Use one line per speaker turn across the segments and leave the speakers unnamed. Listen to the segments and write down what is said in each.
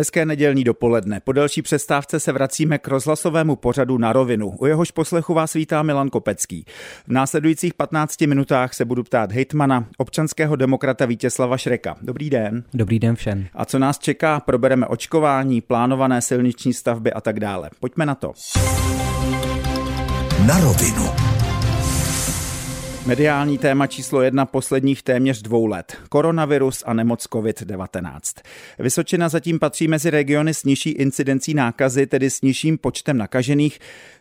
Hezké nedělní dopoledne. Po delší přestávce se vracíme k rozhlasovému pořadu na rovinu. U jehož poslechu vás vítá Milan Kopecký. V následujících 15 minutách se budu ptát hejtmana, občanského demokrata Vítězslava Šreka. Dobrý den.
Dobrý den všem.
A co nás čeká, probereme očkování, plánované silniční stavby a tak dále. Pojďme na to. Na rovinu. Mediální téma číslo jedna posledních téměř dvou let. Koronavirus a nemoc COVID-19. Vysočina zatím patří mezi regiony s nižší incidencí nákazy, tedy s nižším počtem nakažených.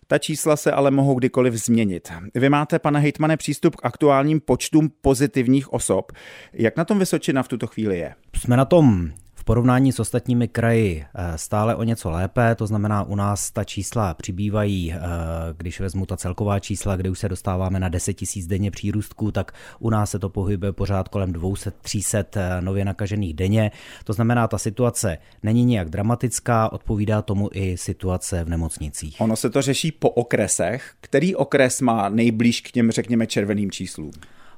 Ta čísla se ale mohou kdykoliv změnit. Vy máte, pane hejtmane, přístup k aktuálním počtům pozitivních osob. Jak na tom Vysočina v tuto chvíli je?
Jsme na tom porovnání s ostatními kraji eh, stále o něco lépe, to znamená u nás ta čísla přibývají, eh, když vezmu ta celková čísla, kde už se dostáváme na 10 tisíc denně přírůstků, tak u nás se to pohybuje pořád kolem 200-300 eh, nově nakažených denně. To znamená, ta situace není nijak dramatická, odpovídá tomu i situace v nemocnicích.
Ono se to řeší po okresech. Který okres má nejblíž k těm, řekněme, červeným číslům?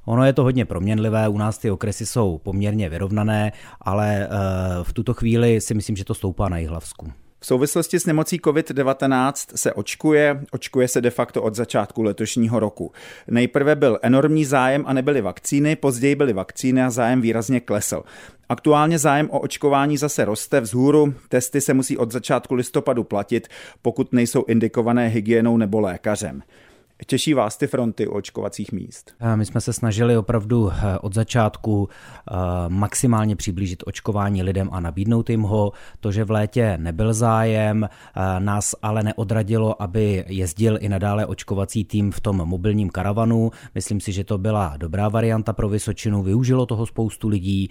Ono je to hodně proměnlivé, u nás ty okresy jsou poměrně vyrovnané, ale eh, v tuto chvíli si myslím, že to stoupá na Jihlavsku.
V souvislosti s nemocí COVID-19 se očkuje, očkuje se de facto od začátku letošního roku. Nejprve byl enormní zájem a nebyly vakcíny, později byly vakcíny a zájem výrazně klesl. Aktuálně zájem o očkování zase roste vzhůru, testy se musí od začátku listopadu platit, pokud nejsou indikované hygienou nebo lékařem. Těší vás ty fronty u očkovacích míst?
My jsme se snažili opravdu eh, od začátku eh, maximálně přiblížit očkování lidem a nabídnout jim ho. To, že v létě nebyl zájem, eh, nás ale neodradilo, aby jezdil i nadále očkovací tým v tom mobilním karavanu. Myslím si, že to byla dobrá varianta pro Vysočinu, využilo toho spoustu lidí.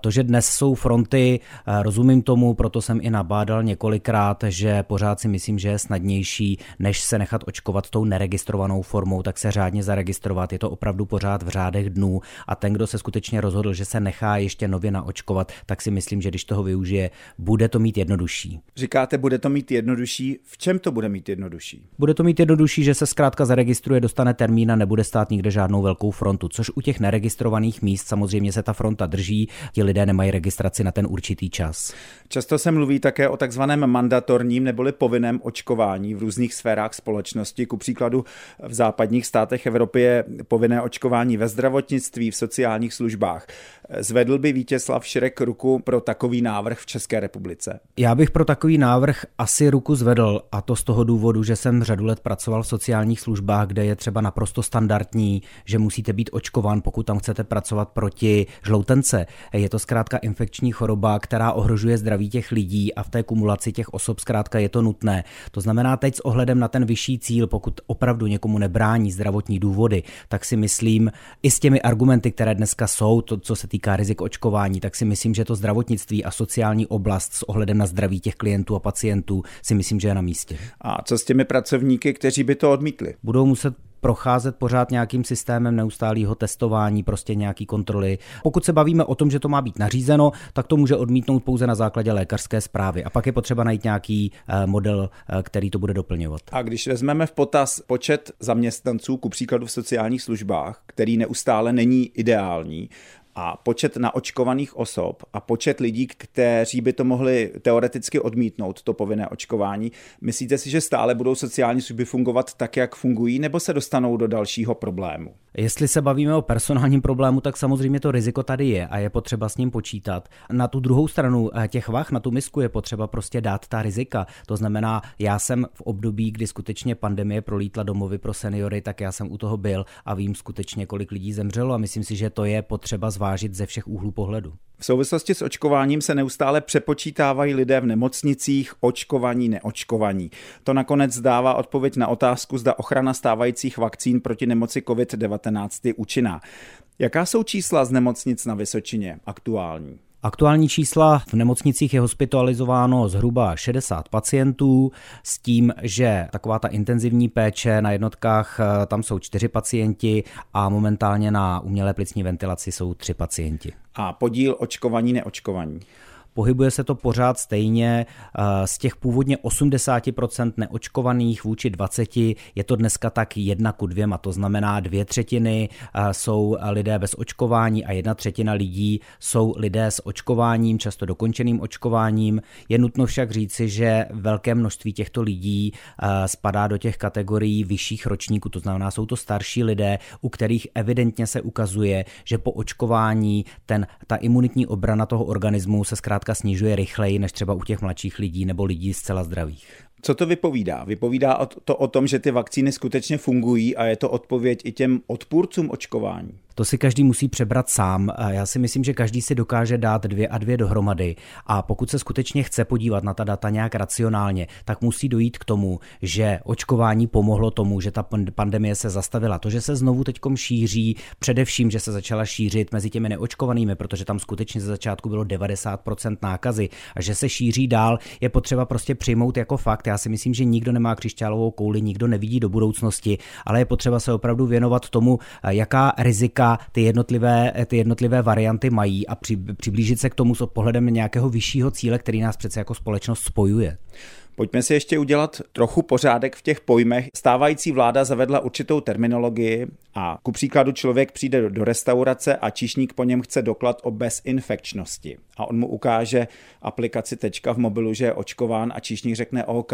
To, že dnes jsou fronty, rozumím tomu, proto jsem i nabádal několikrát, že pořád si myslím, že je snadnější, než se nechat očkovat tou neregistrovanou registrovanou formou, tak se řádně zaregistrovat. Je to opravdu pořád v řádech dnů a ten, kdo se skutečně rozhodl, že se nechá ještě nově naočkovat, tak si myslím, že když toho využije, bude to mít jednodušší.
Říkáte, bude to mít jednodušší. V čem to bude mít jednodušší?
Bude to mít jednodušší, že se zkrátka zaregistruje, dostane termín a nebude stát nikde žádnou velkou frontu, což u těch neregistrovaných míst samozřejmě se ta fronta drží, ti lidé nemají registraci na ten určitý čas.
Často se mluví také o takzvaném mandatorním neboli povinném očkování v různých sférách společnosti. Ku příkladu v západních státech Evropy je povinné očkování ve zdravotnictví, v sociálních službách. Zvedl by Vítězslav Šrek ruku pro takový návrh v České republice?
Já bych pro takový návrh asi ruku zvedl a to z toho důvodu, že jsem řadu let pracoval v sociálních službách, kde je třeba naprosto standardní, že musíte být očkován, pokud tam chcete pracovat proti žloutence. Je to zkrátka infekční choroba, která ohrožuje zdraví těch lidí a v té kumulaci těch osob zkrátka je to nutné. To znamená teď s ohledem na ten vyšší cíl, pokud opravdu někomu nebrání zdravotní důvody, tak si myslím i s těmi argumenty, které dneska jsou, to, co se týká rizik očkování, tak si myslím, že to zdravotnictví a sociální oblast s ohledem na zdraví těch klientů a pacientů si myslím, že je na místě.
A co s těmi pracovníky, kteří by to odmítli?
Budou muset procházet pořád nějakým systémem neustálého testování, prostě nějaký kontroly. Pokud se bavíme o tom, že to má být nařízeno, tak to může odmítnout pouze na základě lékařské zprávy. A pak je potřeba najít nějaký eh, model, eh, který to bude doplňovat.
A když vezmeme v potaz počet zaměstnanců, ku příkladu v sociálních službách, který neustále není ideální, a počet naočkovaných osob a počet lidí, kteří by to mohli teoreticky odmítnout, to povinné očkování, myslíte si, že stále budou sociální služby fungovat tak, jak fungují, nebo se dostanou do dalšího problému?
Jestli se bavíme o personálním problému, tak samozřejmě to riziko tady je a je potřeba s ním počítat. Na tu druhou stranu eh, těch vach, na tu misku je potřeba prostě dát ta rizika. To znamená, já jsem v období, kdy skutečně pandemie prolítla domovy pro seniory, tak já jsem u toho byl a vím skutečně, kolik lidí zemřelo a myslím si, že to je potřeba zvážit ze všech úhlů pohledu.
V souvislosti s očkováním se neustále přepočítávají lidé v nemocnicích, očkovaní, neočkovaní. To nakonec dává odpověď na otázku, zda ochrana stávajících vakcín proti nemoci COVID-19 je účinná. Jaká jsou čísla z nemocnic na Vysočině aktuální?
Aktuální čísla v nemocnicích je hospitalizováno zhruba 60 pacientů s tím, že taková ta intenzivní péče na jednotkách, eh, tam jsou čtyři pacienti a momentálně na umělé plicní ventilaci jsou tři pacienti.
A podíl očkovaní, neočkovaní?
Pohybuje se to pořád stejně. Z těch původně 80% neočkovaných vůči 20 je to dneska tak jedna ku dvěma, to znamená dvě třetiny jsou lidé bez očkování a jedna třetina lidí jsou lidé s očkováním, často dokončeným očkováním. Je nutno však říci, že velké množství těchto lidí spadá do těch kategorií vyšších ročníků, to znamená, jsou to starší lidé, u kterých evidentně se ukazuje, že po očkování ten, ta imunitní obrana toho organismu se zkrátka snižuje rychleji než třeba u těch mladších lidí nebo lidí zcela zdravých.
Co to vypovídá? Vypovídá to o tom, že ty vakcíny skutečně fungují a je to odpověď i těm odpůrcům očkování.
To si každý musí přebrat sám. Já si myslím, že každý si dokáže dát dvě a dvě dohromady. A pokud se skutečně chce podívat na ta data nějak racionálně, tak musí dojít k tomu, že očkování pomohlo tomu, že ta pandemie se zastavila. To, že se znovu teď šíří, především, že se začala šířit mezi těmi neočkovanými, protože tam skutečně ze začátku bylo 90% nákazy a že se šíří dál, je potřeba prostě přijmout jako fakt. Já si myslím, že nikdo nemá křišťálovou kouli, nikdo nevidí do budoucnosti, ale je potřeba se opravdu věnovat tomu, jaká rizika ty jednotlivé, ty jednotlivé varianty mají a při, přiblížit se k tomu s pohledem nějakého vyššího cíle, který nás přece jako společnost spojuje.
Pojďme si ještě udělat trochu pořádek v těch pojmech. Stávající vláda zavedla určitou terminologii a ku příkladu člověk přijde do restaurace a číšník po něm chce doklad o bezinfekčnosti. A on mu ukáže aplikaci tečka v mobilu, že je očkován a číšník řekne OK,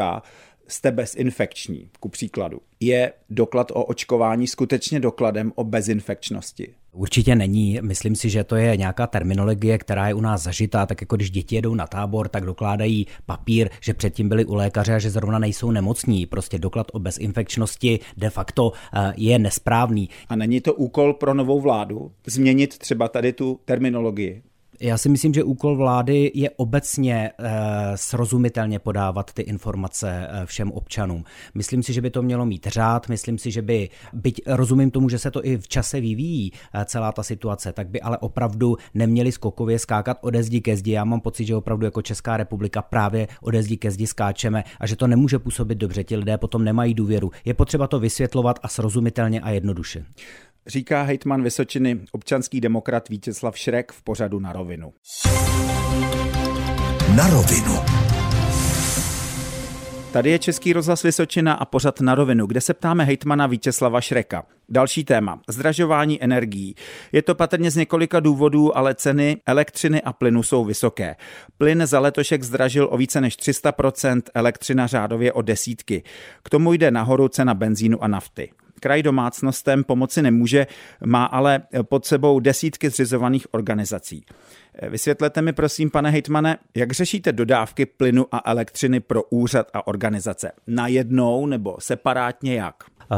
jste bezinfekční, ku příkladu. Je doklad o očkování skutečně dokladem o bezinfekčnosti?
Určitě není. Myslím si, že to je nějaká terminologie, která je u nás zažitá, tak jako když děti jedou na tábor, tak dokládají papír, že předtím byli u lékaře a že zrovna nejsou nemocní. Prostě doklad o bezinfekčnosti de facto eh, je nesprávný.
A není to úkol pro novou vládu změnit třeba tady tu terminologii?
Já si myslím, že úkol vlády je obecně e, srozumitelně podávat ty informace e, všem občanům. Myslím si, že by to mělo mít řád, myslím si, že by, byť rozumím tomu, že se to i v čase vyvíjí e, celá ta situace, tak by ale opravdu neměli skokově skákat ode zdi ke zdi. Já mám pocit, že opravdu jako Česká republika právě ode zdi ke zdi skáčeme a že to nemůže působit dobře. Ti lidé potom nemají důvěru. Je potřeba to vysvětlovat a srozumitelně a jednoduše
říká hejtman Vysočiny občanský demokrat Vítězslav Šrek v pořadu na rovinu. Na rovinu. Tady je Český rozhlas Vysočina a pořad na rovinu, kde se ptáme hejtmana Vítězslava Šreka. Další téma. Zdražování energií. Je to patrně z několika důvodů, ale ceny elektřiny a plynu jsou vysoké. Plyn za letošek zdražil o více než 300%, elektřina řádově o desítky. K tomu jde nahoru cena benzínu a nafty kraj domácnostem pomoci nemůže, má ale pod sebou desítky zřizovaných organizací. Vysvětlete mi prosím, pane hejtmane, jak řešíte dodávky plynu a elektřiny pro úřad a organizace? Na jednou nebo separátně jak?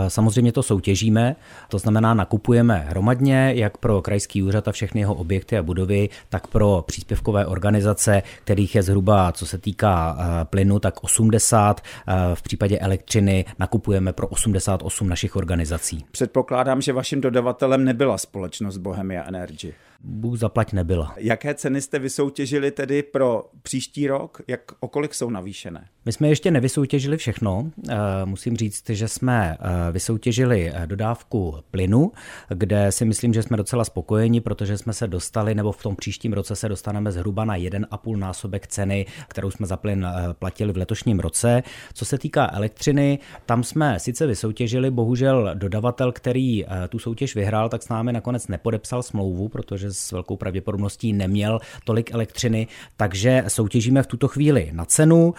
Samozřejmě to soutěžíme, to znamená nakupujeme hromadně, jak pro krajský úřad a všechny jeho objekty a budovy, tak pro příspěvkové organizace, kterých je zhruba, co se týká eh, plynu, tak 80. Eh, v případě elektřiny nakupujeme pro 88 našich organizací.
Předpokládám, že vaším dodavatelem nebyla společnost Bohemia Energy.
Bůh zaplať nebyla.
Jaké ceny jste vysoutěžili tedy pro příští rok? Jak, o kolik jsou navýšené?
My jsme ještě nevysoutěžili všechno. Eh, musím říct, že jsme eh, vysoutěžili eh, dodávku plynu, kde si myslím, že jsme docela spokojeni, protože jsme se dostali, nebo v tom příštím roce se dostaneme zhruba na 1,5 násobek ceny, kterou jsme za plyn platili v letošním roce. Co se týká elektřiny, tam jsme sice vysoutěžili, bohužel dodavatel, který tu soutěž vyhrál, tak s námi nakonec nepodepsal smlouvu, protože s velkou pravděpodobností neměl tolik elektřiny, takže soutěžíme v tuto chvíli na cenu.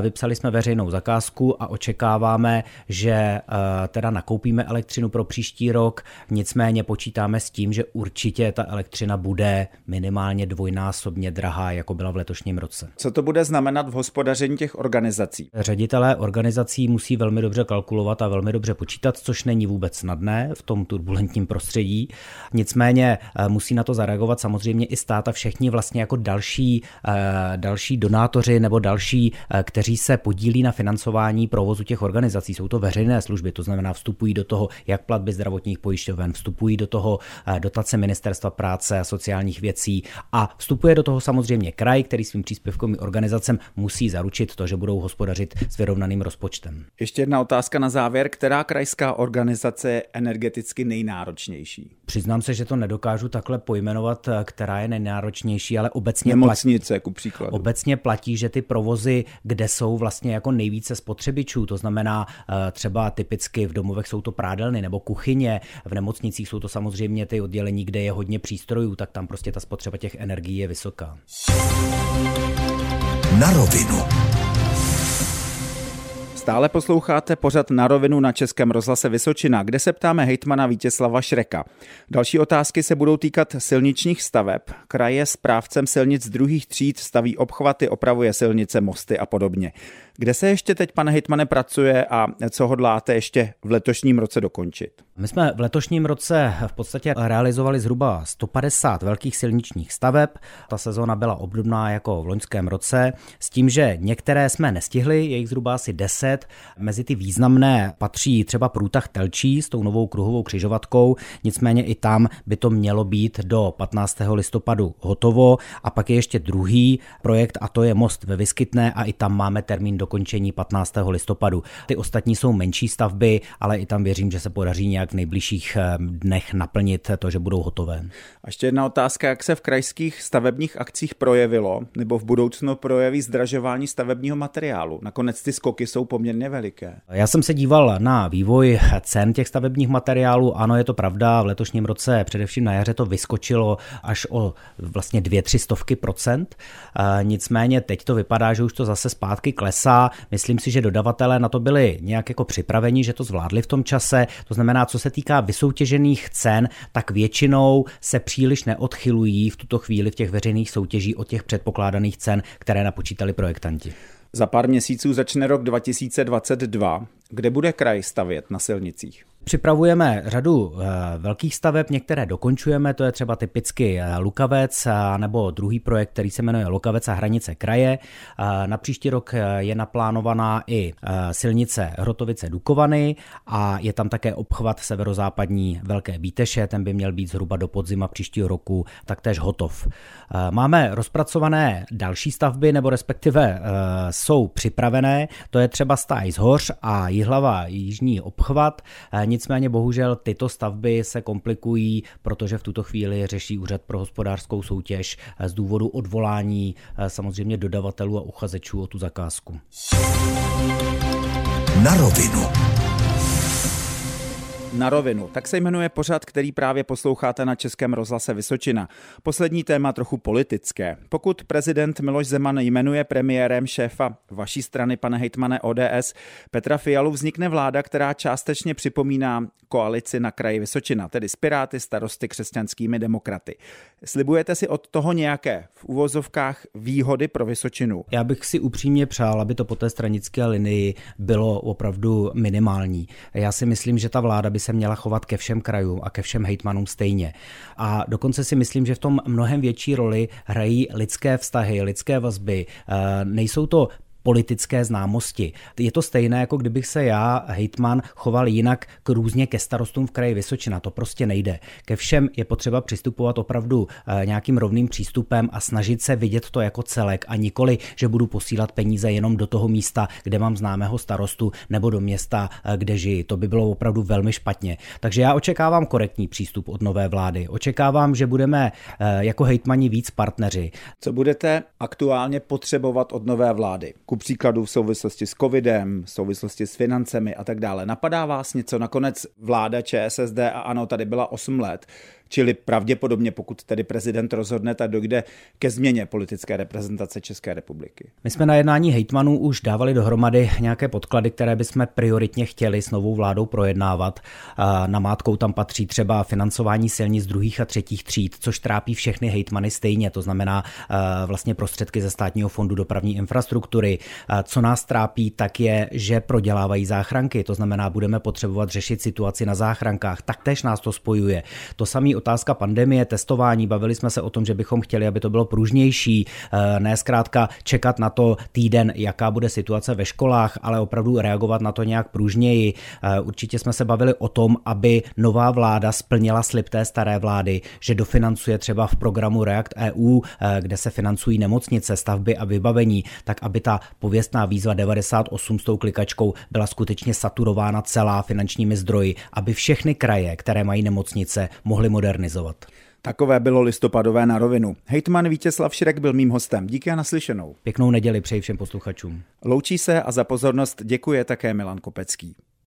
Vypsali jsme veřejnou zakázku a očekáváme, že eh, teda nakoupíme elektřinu pro příští rok, nicméně počítáme s tím, že určitě ta elektřina bude minimálně dvojnásobně drahá, jako byla v letošním roce.
Co to bude znamenat v hospodaření těch organizací?
Ředitelé organizací musí velmi dobře kalkulovat a velmi dobře počítat, což není vůbec snadné v tom turbulentním prostředí. Nicméně eh, musí na to zareagovat samozřejmě i stát a všichni vlastně jako další, eh, další donátoři nebo další, kteří se podílí na financování provozu těch organizací. Jsou to veřejné služby, to znamená vstupují do toho jak platby zdravotních pojišťoven, vstupují do toho eh, dotace ministerstva práce a sociálních věcí a vstupuje do toho samozřejmě kraj, který svým příspěvkovým organizacem musí zaručit to, že budou hospodařit s vyrovnaným rozpočtem.
Ještě jedna otázka na závěr. Která krajská organizace je energeticky nejnáročnější?
Přiznám se, že to nedokážu takhle pojmout pojmenovat, která je nejnáročnější, ale obecně
Nemocnice, platí, ku příkladu.
Obecně platí, že ty provozy, kde jsou vlastně jako nejvíce spotřebičů, to znamená třeba typicky v domovech jsou to prádelny nebo kuchyně, v nemocnicích jsou to samozřejmě ty oddělení, kde je hodně přístrojů, tak tam prostě ta spotřeba těch energií je vysoká.
Na rovinu. Stále posloucháte pořad na rovinu na Českém rozhlase Vysočina, kde se ptáme hejtmana Vítězslava Šreka. Další otázky se budou týkat silničních staveb. Kraj je správcem silnic druhých tříd, staví obchvaty, opravuje silnice, mosty a podobně. Kde se ještě teď, pane Hitmane, pracuje a co hodláte ještě v letošním roce dokončit?
My jsme v letošním roce v podstatě realizovali zhruba 150 velkých silničních staveb. Ta sezóna byla obdobná jako v loňském roce, s tím, že některé jsme nestihli, je jich zhruba asi 10. Mezi ty významné patří třeba průtah Telčí s tou novou kruhovou křižovatkou, nicméně i tam by to mělo být do 15. listopadu hotovo. A pak je ještě druhý projekt a to je most ve Vyskytné a i tam máme termín dokončení 15. listopadu. Ty ostatní jsou menší stavby, ale i tam věřím, že se podaří nějak v nejbližších dnech naplnit to, že budou hotové.
A ještě jedna otázka, jak se v krajských stavebních akcích projevilo, nebo v budoucnu projeví zdražování stavebního materiálu. Nakonec ty skoky jsou poměrně veliké.
Já jsem se díval na vývoj cen těch stavebních materiálů. Ano, je to pravda, v letošním roce, především na jaře, to vyskočilo až o vlastně dvě, tři stovky procent. Eh, nicméně teď to vypadá, že už to zase zpátky klesá. Myslím si, že dodavatelé na to byli nějak jako připraveni, že to zvládli v tom čase. To znamená, co se týká vysoutěžených cen, tak většinou se příliš neodchylují v tuto chvíli v těch veřejných soutěží od těch předpokládaných cen, které napočítali projektanti.
Za pár měsíců začne rok 2022. Kde bude kraj stavět na silnicích?
Připravujeme řadu eh, velkých staveb, některé dokončujeme, to je třeba typicky eh, Lukavec, nebo druhý projekt, který se jmenuje Lukavec a hranice kraje. Na příští rok eh, je naplánovaná i silnice Hrotovice Dukovany a je tam také obchvat severozápadní Velké Bíteše, ten by měl být zhruba do podzima příštího roku taktéž hotov. Máme rozpracované další stavby, nebo respektive jsou připravené, to je třeba Stáj z Hoř a Jihlava Jižní obchvat, Nicméně bohužel tyto stavby se komplikují, protože v tuto chvíli řeší úřad pro hospodářskou soutěž z důvodu odvolání eh, samozřejmě dodavatelů a uchazečů o tu zakázku.
Na rovinu. Na rovinu. Tak se jmenuje pořad, který právě posloucháte na Českém rozhlase Vysočina. Poslední téma trochu politické. Pokud prezident Miloš Zeman jmenuje premiérem šéfa vaší strany, pane hejtmane ODS, Petra Fialu, vznikne vláda, která částečně připomíná koalici na kraji Vysočina, tedy s Piráty, starosty, křesťanskými demokraty. Slibujete si od toho nějaké v uvozovkách výhody pro Vysočinu?
Já bych si upřímně přál, aby to po té stranické linii bylo opravdu minimální. Já si myslím, že ta vláda by se měla chovat ke všem krajům a ke všem hejtmanům stejně. A dokonce si myslím, že v tom mnohem větší roli hrají lidské vztahy, lidské vazby. Eh, nejsou to politické známosti. Je to stejné, jako kdybych se já, hejtman, choval jinak k různě ke starostům v kraji Vysočina. To prostě nejde. Ke všem je potřeba přistupovat opravdu eh, nějakým rovným přístupem a snažit se vidět to jako celek a nikoli, že budu posílat peníze jenom do toho místa, kde mám známého starostu nebo do města, eh, kde žiji. To by bylo opravdu velmi špatně. Takže já očekávám korektní přístup od nové vlády. Očekávám, že budeme eh, jako hejtmani víc partneři.
Co budete aktuálně potřebovat od nové vlády? Ku příkladu v souvislosti s covidem, v souvislosti s financemi a tak dále. Napadá vás něco? Nakonec vláda ČSSD a ano, tady byla 8 let. Čili pravděpodobně, pokud tedy prezident rozhodne, tak dojde ke změně politické reprezentace České republiky.
My jsme na jednání hejtmanů už dávali dohromady nějaké podklady, které bychom prioritně chtěli s novou vládou projednávat. Na mátkou tam patří třeba financování silnic druhých a třetích tříd, což trápí všechny hejtmany stejně, to znamená vlastně prostředky ze státního fondu dopravní infrastruktury. Co nás trápí, tak je, že prodělávají záchranky, to znamená, budeme potřebovat řešit situaci na záchrankách. Taktéž nás to spojuje. To samé otázka pandemie, testování, bavili jsme se o tom, že bychom chtěli, aby to bylo pružnější, eh, ne zkrátka čekat na to týden, jaká bude situace ve školách, ale opravdu reagovat na to nějak pružněji. Eh, určitě jsme se bavili o tom, aby nová vláda splnila slib té staré vlády, že dofinancuje třeba v programu React EU, eh, kde se financují nemocnice, stavby a vybavení, tak aby ta pověstná výzva 98 s tou klikačkou byla skutečně saturována celá finančními zdroji, aby všechny kraje, které mají nemocnice, mohly modernizovat modernizovat.
Takové bylo listopadové na rovinu. Hejtman Vítězslav Šrek byl mým hostem. Díky a naslyšenou.
Pěknou neděli přeji všem posluchačům.
Loučí se a za pozornost děkuje také Milan Kopecký.